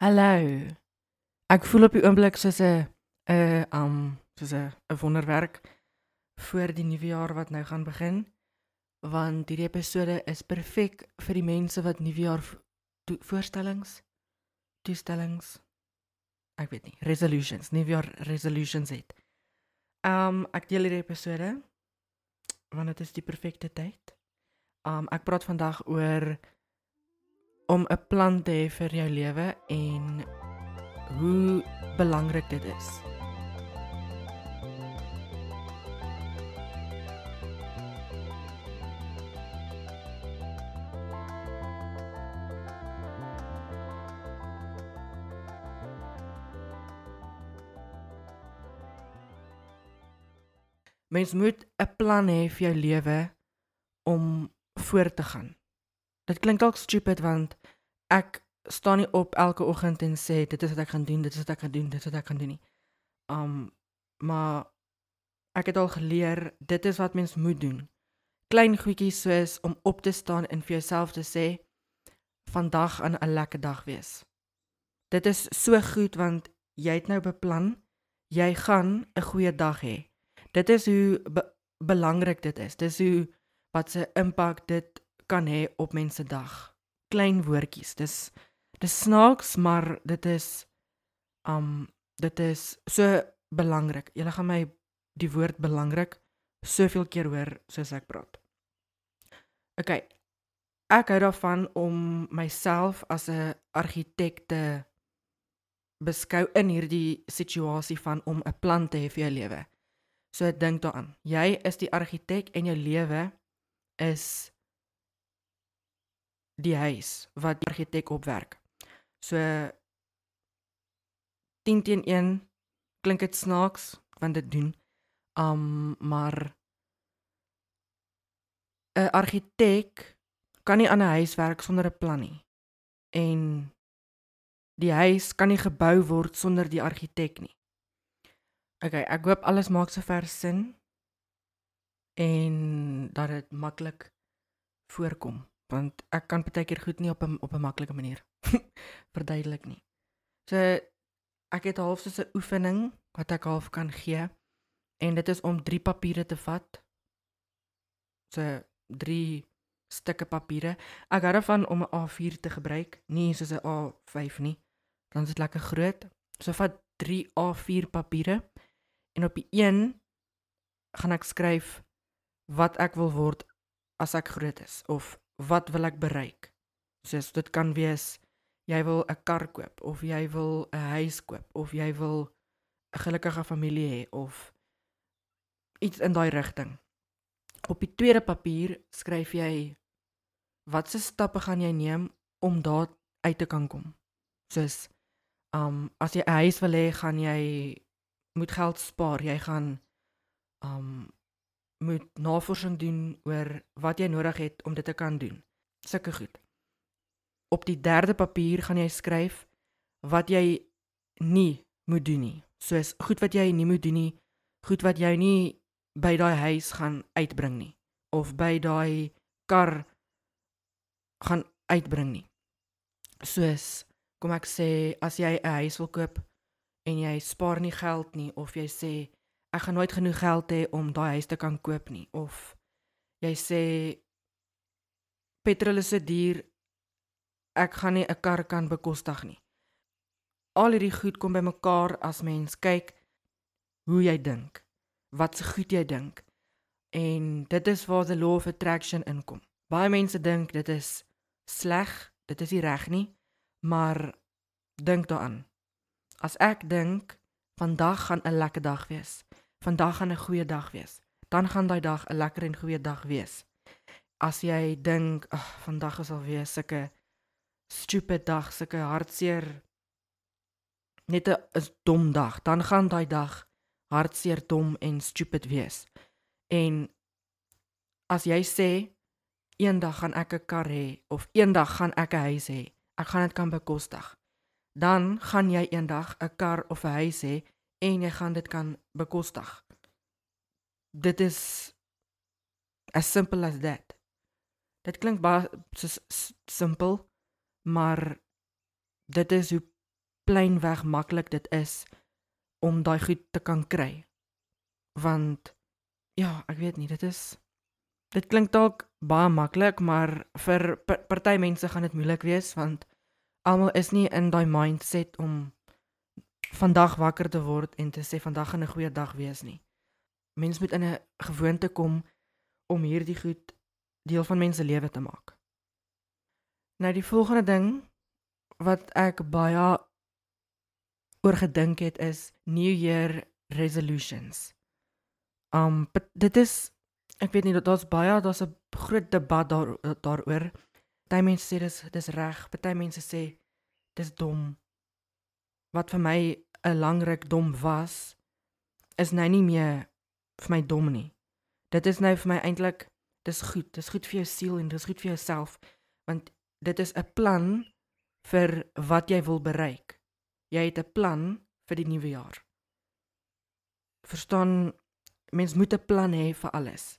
Hallo. Ek voel op die oomblik soos 'n 'n um soos 'n 'n wonderwerk voor die nuwe jaar wat nou gaan begin. Want hierdie episode is perfek vir die mense wat nuwejaar to voorstellings, toestellings ek weet nie, resolutions, nuwejaar resolutions het. Um ek deel hierdie episode want dit is die perfekte tyd. Um ek praat vandag oor om 'n plan te hê vir jou lewe en hoe belangrik dit is. Mens moet 'n plan hê vir jou lewe om voort te gaan. Dit klink dalk stupid want ek staan nie op elke oggend en sê dit is wat ek gaan doen, dit is wat ek gaan doen, dit is wat ek gaan doen nie. Um maar ek het al geleer dit is wat mens moet doen. Klein goedjies soos om op te staan en vir jouself te sê vandag gaan 'n lekker dag wees. Dit is so goed want jy het nou beplan jy gaan 'n goeie dag hê dit is hoe be belangrik dit is. Dis hoe wat se impak dit kan hê op mense dag. Klein woordjies. Dis dis snaaks, maar dit is um dit is so belangrik. Jy gaan my die woord belangrik soveel keer hoor soos ek praat. OK. Ek hou daarvan om myself as 'n argitek te beskou in hierdie situasie van om 'n plan te hê vir jou lewe. So dink daaraan. Jy is die argitek en jou lewe is die huis wat die argitek opwerk. So 10 teen 1 klink dit snaaks want dit doen um maar 'n argitek kan nie aan 'n huis werk sonder 'n plan nie. En die huis kan nie gebou word sonder die argitek nie. Okay, ek hoop alles maak sover sin en dat dit maklik voorkom want ek kan baie keer goed nie op 'n op 'n maklike manier verduidelik nie. So ek het half so 'n oefening wat ek half kan gee en dit is om 3 papiere te vat. So 3 stukke papiere. Ek hou daarvan om 'n A4 te gebruik, nie soos 'n A5 nie. Dan is dit lekker groot. So vat 3 A4 papiere en op die 1 gaan ek skryf wat ek wil word as ek groot is of wat wil ek bereik. Soos dit kan wees jy wil 'n kar koop of jy wil 'n huis koop of jy wil 'n gelukkige familie hê of iets in daai rigting. Op die tweede papier skryf jy watse stappe gaan jy neem om daar uit te kan kom. Soos um as jy 'n huis wil hê, gaan jy moet geld spaar. Jy gaan um moet navorsing doen oor wat jy nodig het om dit te kan doen. Sulke goed. Op die derde papier gaan jy skryf wat jy nie moet doen nie. Soos goed wat jy nie moet doen nie, goed wat jy nie by daai huis gaan uitbring nie of by daai kar gaan uitbring nie. Soos kom ek sê as jy 'n huis wil koop, en jy spaar nie geld nie of jy sê ek gaan nooit genoeg geld hê om daai huis te kan koop nie of jy sê petrol is se duur ek gaan nie 'n kar kan bekostig nie. Al hierdie goed kom bymekaar as mens kyk hoe jy dink wat se goed jy dink en dit is waar the law of attraction inkom. Baie mense dink dit is sleg dit is nie reg nie maar dink daaraan. As ek dink vandag gaan 'n lekker dag wees. Vandag gaan 'n goeie dag wees. Dan gaan daai dag 'n lekker en goeie dag wees. As jy dink, ag, vandag is alweer sulke stupid dag, sulke hartseer net 'n dom dag, dan gaan daai dag hartseer, dom en stupid wees. En as jy sê eendag gaan ek 'n kar hê of eendag gaan ek 'n huis hê, ek gaan dit kan bekostig dan gaan jy eendag 'n kar of 'n huis hê en jy gaan dit kan bekostig. Dit is as simple as that. Dit klink baie simpel, maar dit is hoe plainweg maklik dit is om daai goed te kan kry. Want ja, ek weet nie, dit is dit klink dalk baie maklik, maar vir party mense gaan dit moeilik wees want almal is nie in daai mindset om vandag wakker te word en te sê vandag gaan 'n goeie dag wees nie. Mens moet in 'n gewoonte kom om hierdie goed deel van mense lewe te maak. Nou die volgende ding wat ek baie oor gedink het is New Year resolutions. Um dit is ek weet nie dat daar's baie daar's 'n groot debat daar daaroor. Party mense sê dis dis reg, party mense sê dis dom wat vir my 'n langryk dom was, is nou nie meer vir my dom nie. Dit is nou vir my eintlik dis goed. Dis goed vir jou siel en dis goed vir jouself want dit is 'n plan vir wat jy wil bereik. Jy het 'n plan vir die nuwe jaar. Verstaan mens moet 'n plan hê vir alles.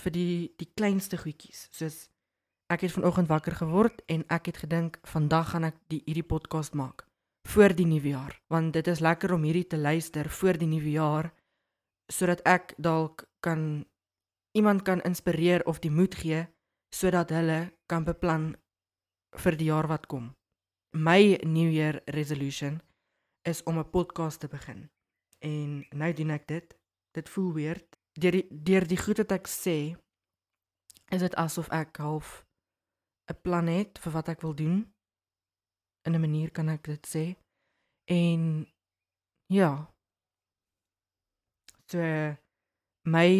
Vir die die kleinste goedjies soos ek het vanoggend wakker geword en ek het gedink vandag gaan ek die hierdie podcast maak voor die nuwe jaar want dit is lekker om hierdie te luister voor die nuwe jaar sodat ek dalk kan iemand kan inspireer of die moed gee sodat hulle kan beplan vir die jaar wat kom. My New Year resolution is om 'n podcast te begin. En nou doen ek dit. Dit voel weird. Deur die deur die goed wat ek sê is dit asof ek half 'n plan het vir wat ek wil doen in 'n manier kan ek dit sê. En ja. So my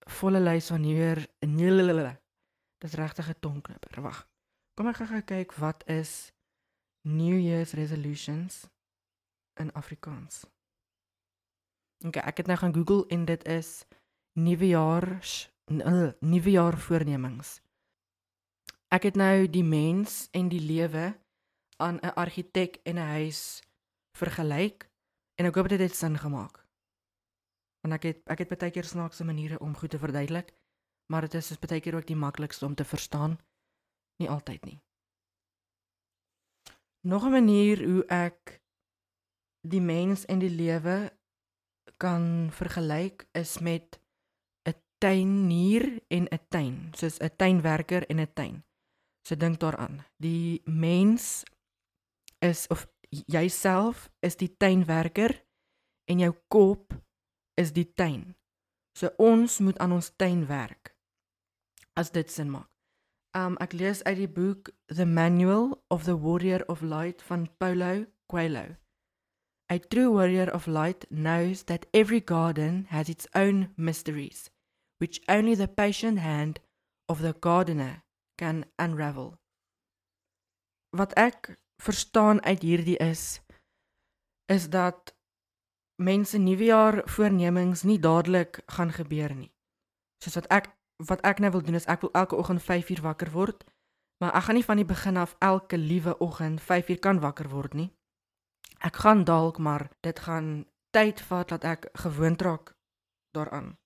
volle lys van hier nee. Dis regtig 'n tongknipper. Wag. Kom ek gaan kyk wat is New Year's resolutions in Afrikaans. Okay, ek het nou gaan Google en dit is nuwe jaar nuwe jaar voornemings. Ek het nou die mens en die lewe aan 'n argitek en 'n huis vergelyk en ek hoop dit het sin gemaak. Want ek het ek het baie keer snaakse maniere om goed te verduidelik, maar dit is baie keer ook die maklikste om te verstaan. Nie altyd nie. Nog 'n manier hoe ek die mens en die lewe kan vergelyk is met 'n tuinier en 'n tuin, soos 'n tuinwerker en 'n tuin. So dink daaraan. Die mens is of jouself is die tuinwerker en jou kop is die tuin. So ons moet aan ons tuin werk. As dit sin maak. Um ek lees uit die boek The Manual of the Warrior of Light van Paulo Coelho. A true warrior of light knows that every garden has its own mysteries, which only the patient hand of the gardener can unravel. Wat ek verstaan uit hierdie is is dat mense nuwejaar voornemings nie dadelik gaan gebeur nie. Soos wat ek wat ek nou wil doen is ek wil elke oggend 5uur wakker word, maar ek gaan nie van die begin af elke liewe oggend 5uur kan wakker word nie. Ek gaan dalk maar dit gaan tyd vat dat ek gewoond raak daaraan.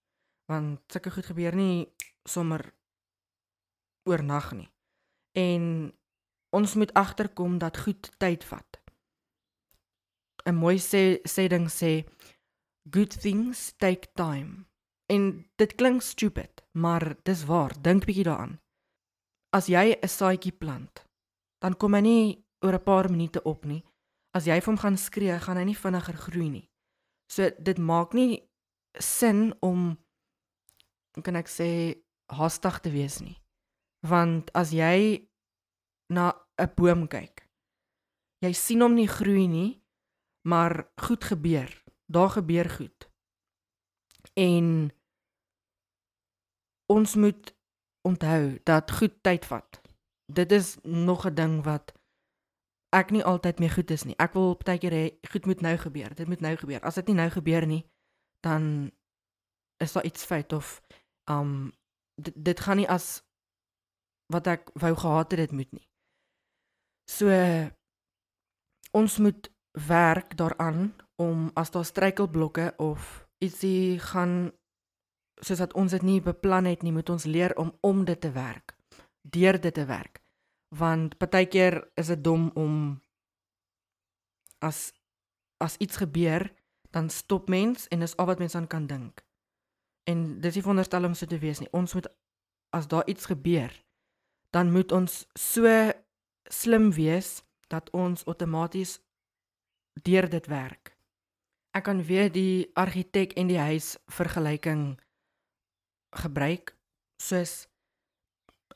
Want sulke goed gebeur nie sommer oornag nie. En ons moet agterkom dat goed tyd vat. 'n Mooi sê sê ding sê good things take time. En dit klink stupid, maar dis waar. Dink bietjie daaraan. As jy 'n saadjie plant, dan kom hy nie oor 'n paar minute op nie. As jy vir hom gaan skree, gaan hy nie vinniger groei nie. So dit maak nie sin om kan ek sê haastig te wees nie. Want as jy na 'n boom kyk. Jy sien hom nie groei nie, maar goed gebeur. Daar gebeur goed. En ons moet onthou dat goed tyd vat. Dit is nog 'n ding wat ek nie altyd mee goed is nie. Ek wil baie keer hê goed moet nou gebeur. Dit moet nou gebeur. As dit nie nou gebeur nie, dan is daar iets fout of um dit, dit gaan nie as wat ek wou gehad het dit moet nie. So ons moet werk daaraan om as daar struikelblokke of ietsie gaan soos dat ons dit nie beplan het nie, moet ons leer om om dit te werk. Deur dit te werk. Want partykeer is dit dom om as as iets gebeur, dan stop mens en dis al wat mens aan kan dink. En dis nie veronderstel om so te wees nie. Ons moet as daar iets gebeur, dan moet ons so slim wees dat ons outomaties deur dit werk. Ek kan weer die argitek en die huis vergelyking gebruik soos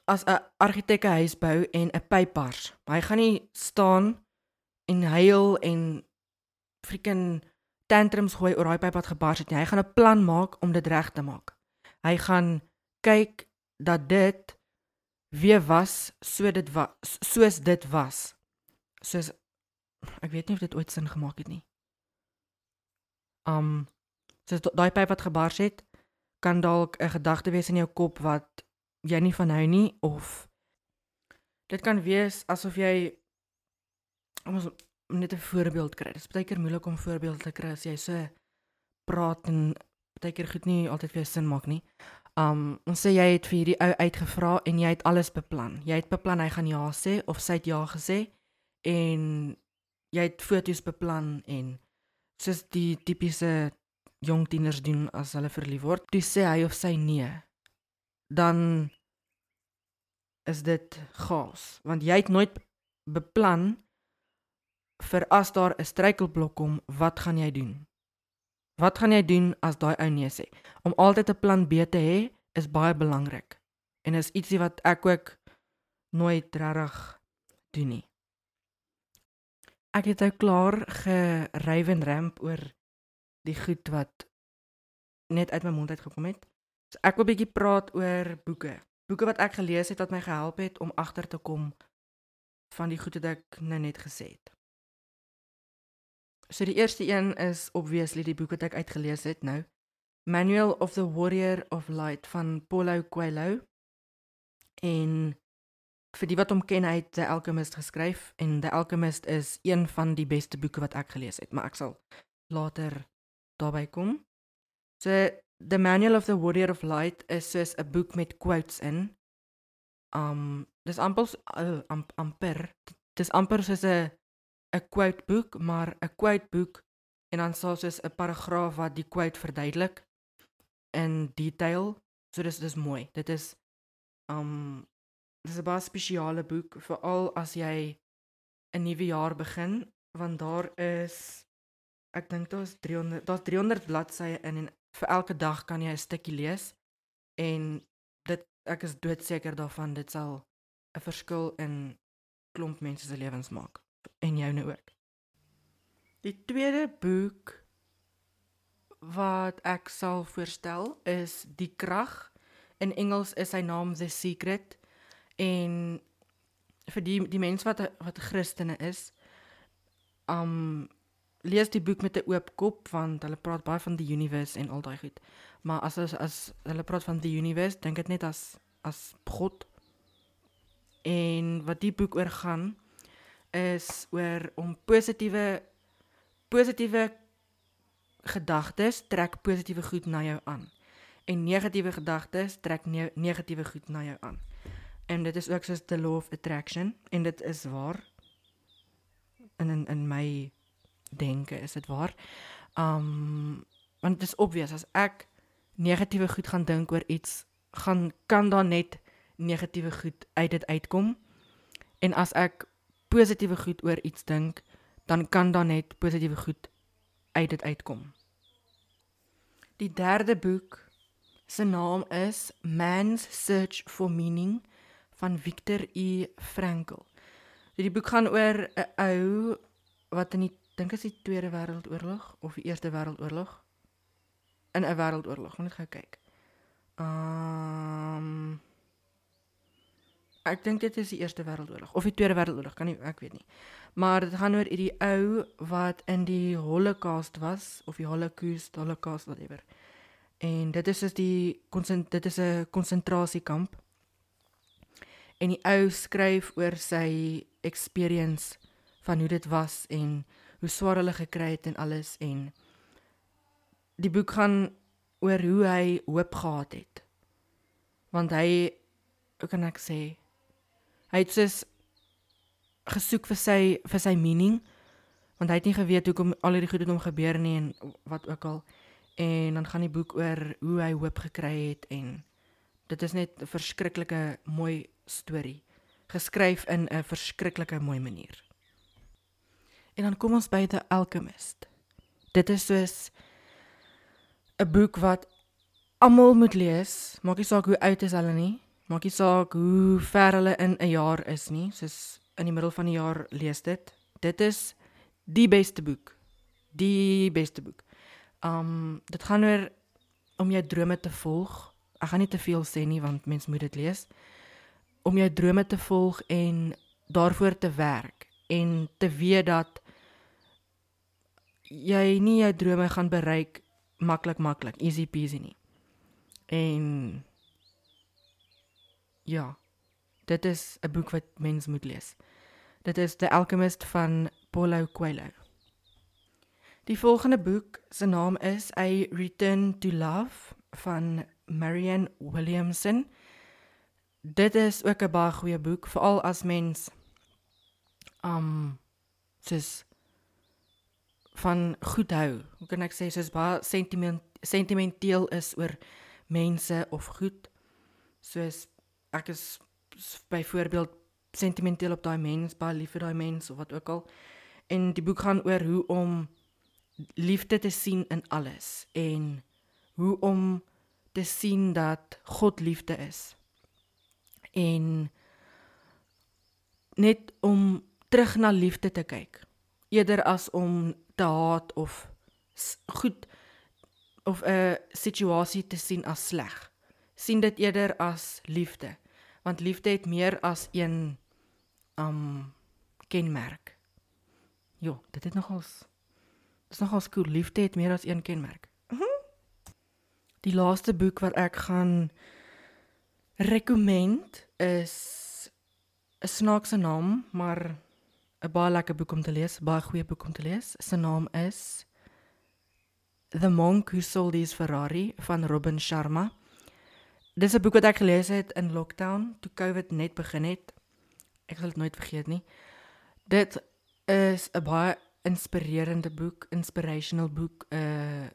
as 'n argitek 'n huis bou en 'n pyp bars. Hy gaan nie staan en huil en freaking tantrums gooi oor daai pyp wat gebars het nie. Hy gaan 'n plan maak om dit reg te maak. Hy gaan kyk dat dit weer was so dit was soos dit was. Soos ek weet nie of dit ooit sin gemaak het nie. Um soos daai pyp wat gebars het, kan dalk 'n gedagte wees in jou kop wat jy nie van hou nie of dit kan wees asof jy ons net 'n voorbeeld kry. Dit is baie keer moeilik om voorbeelde te kry as jy so praat en baie keer goed nie altyd vir sin maak nie. Um ons sê jy het vir hierdie ou uitgevra en jy het alles beplan. Jy het beplan hy gaan ja sê of sy het ja gesê en jy het foto's beplan en soos die tipiese jong tieners doen as hulle verlief word. Toe sê hy of sy nee dan is dit gas want jy het nooit beplan vir as daar 'n struikelblok kom wat gaan jy doen wat gaan jy doen as daai ou nee sê om altyd 'n plan B te hê is baie belangrik en is ietsie wat ek ook nooit regtig doen nie ek het nou klaar gerywen ramp oor die goed wat net uit my mond uit gekom het So ek wil 'n bietjie praat oor boeke. Boeke wat ek gelees het wat my gehelp het om agter te kom van die goed wat ek nou net gesê het. So die eerste een is obviously die boek wat ek uitgelees het nou. Manual of the Warrior of Light van Paulo Coelho. En vir die wat hom ken, hy het The Alchemist geskryf en The Alchemist is een van die beste boeke wat ek gelees het, maar ek sal later daarby kom. So The Manual of the Warrior of Light is soos 'n boek met quotes in. Um dis amper uh, am, amper dis amper soos 'n 'n quote boek, maar 'n quote boek en dan sal soos 'n paragraaf wat die quote verduidelik in detail. So dis dis mooi. Dit is um dis 'n baie spesiale boek veral as jy 'n nuwe jaar begin want daar is ek dink daar's 300 daar's 300 bladsye in en vir elke dag kan jy 'n stukkie lees en dit ek is doodseker daarvan dit sal 'n verskil in klomp mense se lewens maak en joune ook. Die tweede boek wat ek sal voorstel is Die Krag. In Engels is sy naam The Secret en vir die die mense wat wat Christene is, um lees die boek met 'n oop kop want hulle praat baie van die universe en al daai goed. Maar as as, as hulle praat van die universe, dink dit net as as God. En wat die boek oor gaan is oor om positiewe positiewe gedagtes trek positiewe goed na jou aan. En negatiewe gedagtes trek ne negatiewe goed na jou aan. En dit is ook soos the law of attraction en dit is waar in in in my denke, is dit waar? Um want dit is obvious as ek negatiewe goed gaan dink oor iets, gaan kan daar net negatiewe goed uit dit uitkom. En as ek positiewe goed oor iets dink, dan kan daar net positiewe goed uit dit uitkom. Die derde boek se naam is Man's Search for Meaning van Viktor E. Frankl. Die boek gaan oor 'n ou wat in die dink is die Tweede Wêreldoorlog of die Eerste Wêreldoorlog in 'n wêreldoorlog. Moet gou kyk. Ehm um, Ek dink dit is die Eerste Wêreldoorlog of die Tweede Wêreldoorlog, kan nie ek weet nie. Maar dit gaan oor hierdie ou wat in die Holocaust was of die Holocaust, Holocaust whatever. En dit is is die dit is 'n konsentrasiekamp. En die ou skryf oor sy experience van hoe dit was en hoe swaar hulle gekry het en alles en die boek gaan oor hoe hy hoop gehad het. Want hy hoe kan ek sê hy het soos gesoek vir sy vir sy meaning Want hy het nie geweet hoekom al hierdie goed met hom gebeur nie en wat ook al. En dan gaan die boek oor hoe hy hoop gekry het en dit is net 'n verskriklike mooi storie geskryf in 'n verskriklike mooi manier. En dan kom ons by The Alchemist. Dit is soos 'n boek wat almal moet lees, maak nie saak hoe oud is hulle nie, maak nie saak hoe ver hulle in 'n jaar is nie, soos in die middel van die jaar lees dit. Dit is die beste boek. Die beste boek. Um dit gaan oor om jou drome te volg. Ek gaan nie te veel sê nie want mens moet dit lees. Om jou drome te volg en daarvoor te werk en te weet dat jy nie jou drome gaan bereik maklik maklik, easy peasy nie. En ja, dit is 'n boek wat mens moet lees. Dit is The Alchemist van Paulo Coelho. Die volgende boek se naam is A Return to Love van Marianne Williamson. Dit is ook 'n baie goeie boek, veral as mens um soos van goed hou. Hoe kan ek sê soos baie sentiment sentimenteel is oor mense of goed. Soos ek is byvoorbeeld sentimenteel op daai mens, baie lief vir daai mens of wat ook al. En die boek gaan oor hoe om liefde te sien in alles en hoe om te sien dat God liefde is. En net om terug na liefde te kyk eerder as om te haat of goed of 'n situasie te sien as sleg. sien dit eerder as liefde want liefde het meer as een um kenmerk. Jo, dit het nogals Dis nogal skool liefde het meer as een kenmerk. Mhm. Die laaste boek wat ek gaan rekomend is 'n snaakse naam, maar 'n baie lekker boek om te lees, baie goeie boek om te lees. Sy naam is The Monk Who Sold His Ferrari van Robin Sharma. Dis 'n boek wat ek gelees het in lockdown toe COVID net begin het. Ek sal dit nooit vergeet nie. Dit is 'n baie inspirerende boek, inspirational boek, 'n uh,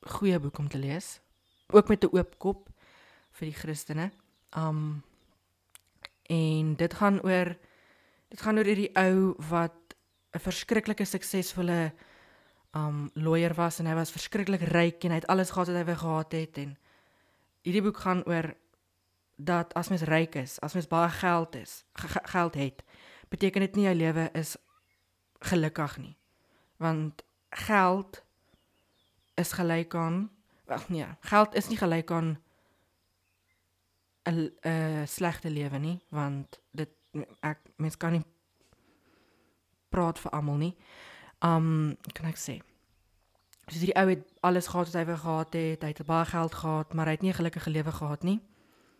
goeie boek om te lees. Ook met 'n oop kop vir die Christene. Um en dit gaan oor dit gaan oor hierdie ou wat 'n verskriklike suksesvolle um lawyer was en hy was verskriklik ryk en hy het alles gehad wat hy wou gehad het en hierdie boek gaan oor dat as mens ryk is, as mens baie geld is, geld het, beteken dit nie jou lewe is gelukkig nie. Want geld is gelyk aan wag nee, geld is nie gelyk aan 'n 'n slegte lewe nie, want dit ek mens kan nie praat vir almal nie. Um kan ek sê. So die ou het alles gehad wat hy wou gehad het, hy het baie geld gehad, maar hy het nie 'n gelukkige lewe gehad nie.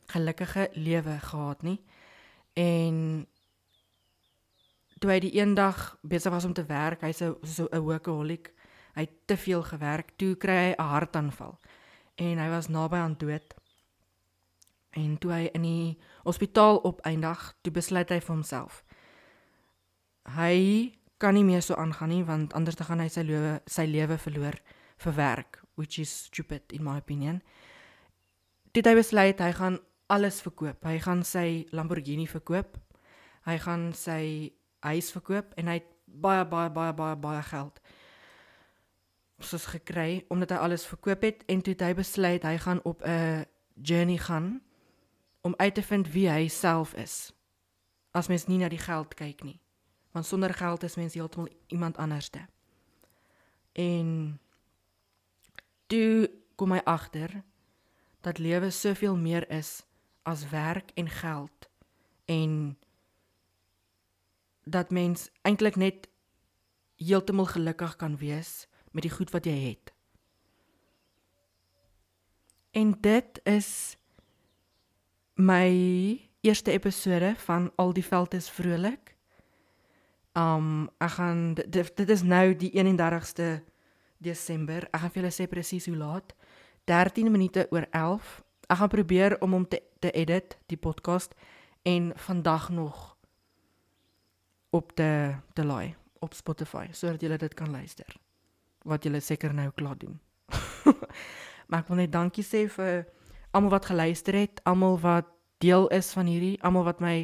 Gelukkige lewe gehad nie. En toe hy die eendag besig was om te werk, hy's so 'n workaholic. Hy het te veel gewerk, toe kry hy 'n hartaanval en hy was naby aan dood. En toe hy in die hospitaal opeindig, toe besluit hy vir homself. Hy kan nie meer so aangaan nie want anders dan gaan hy sy lewe sy lewe verloor vir werk, which is stupid in my opinion. Dit hy besluit hy gaan alles verkoop. Hy gaan sy Lamborghini verkoop. Hy gaan sy huis verkoop en hy het baie baie baie baie baie geld soos gekry omdat hy alles verkoop het en toe het hy besluit hy gaan op 'n journey gaan om uit te vind wie hy self is. As mens nie na die geld kyk nie. Want sonder geld is mens heeltemal iemand anderste. En toe kom hy agter dat lewe soveel meer is as werk en geld en dat mens eintlik net heeltemal gelukkig kan wees met die goed wat jy het. En dit is my eerste episode van Al die veld is vrolik. Um ek gaan dit, dit is nou die 31ste Desember. Ek gaan vir julle sê presies hoe laat. 13 minute oor 11. Ek gaan probeer om hom te te edit die podcast en vandag nog op te te laai op Spotify sodat julle dit kan luister. Wat julle seker nou klaar doen. maar ek wil net dankie sê vir almal wat geluister het, almal wat deel is van hierdie, almal wat my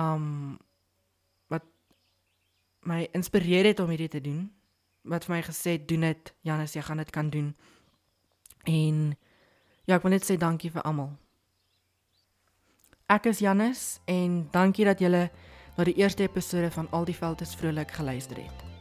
um my inspireer het om hierdie te doen. Wat vir my gesê het, doen dit, Janus, jy gaan dit kan doen. En ja, ek wil net sê dankie vir almal. Ek is Janus en dankie dat julle na die eerste episode van Al die veld is vrolik geluister het.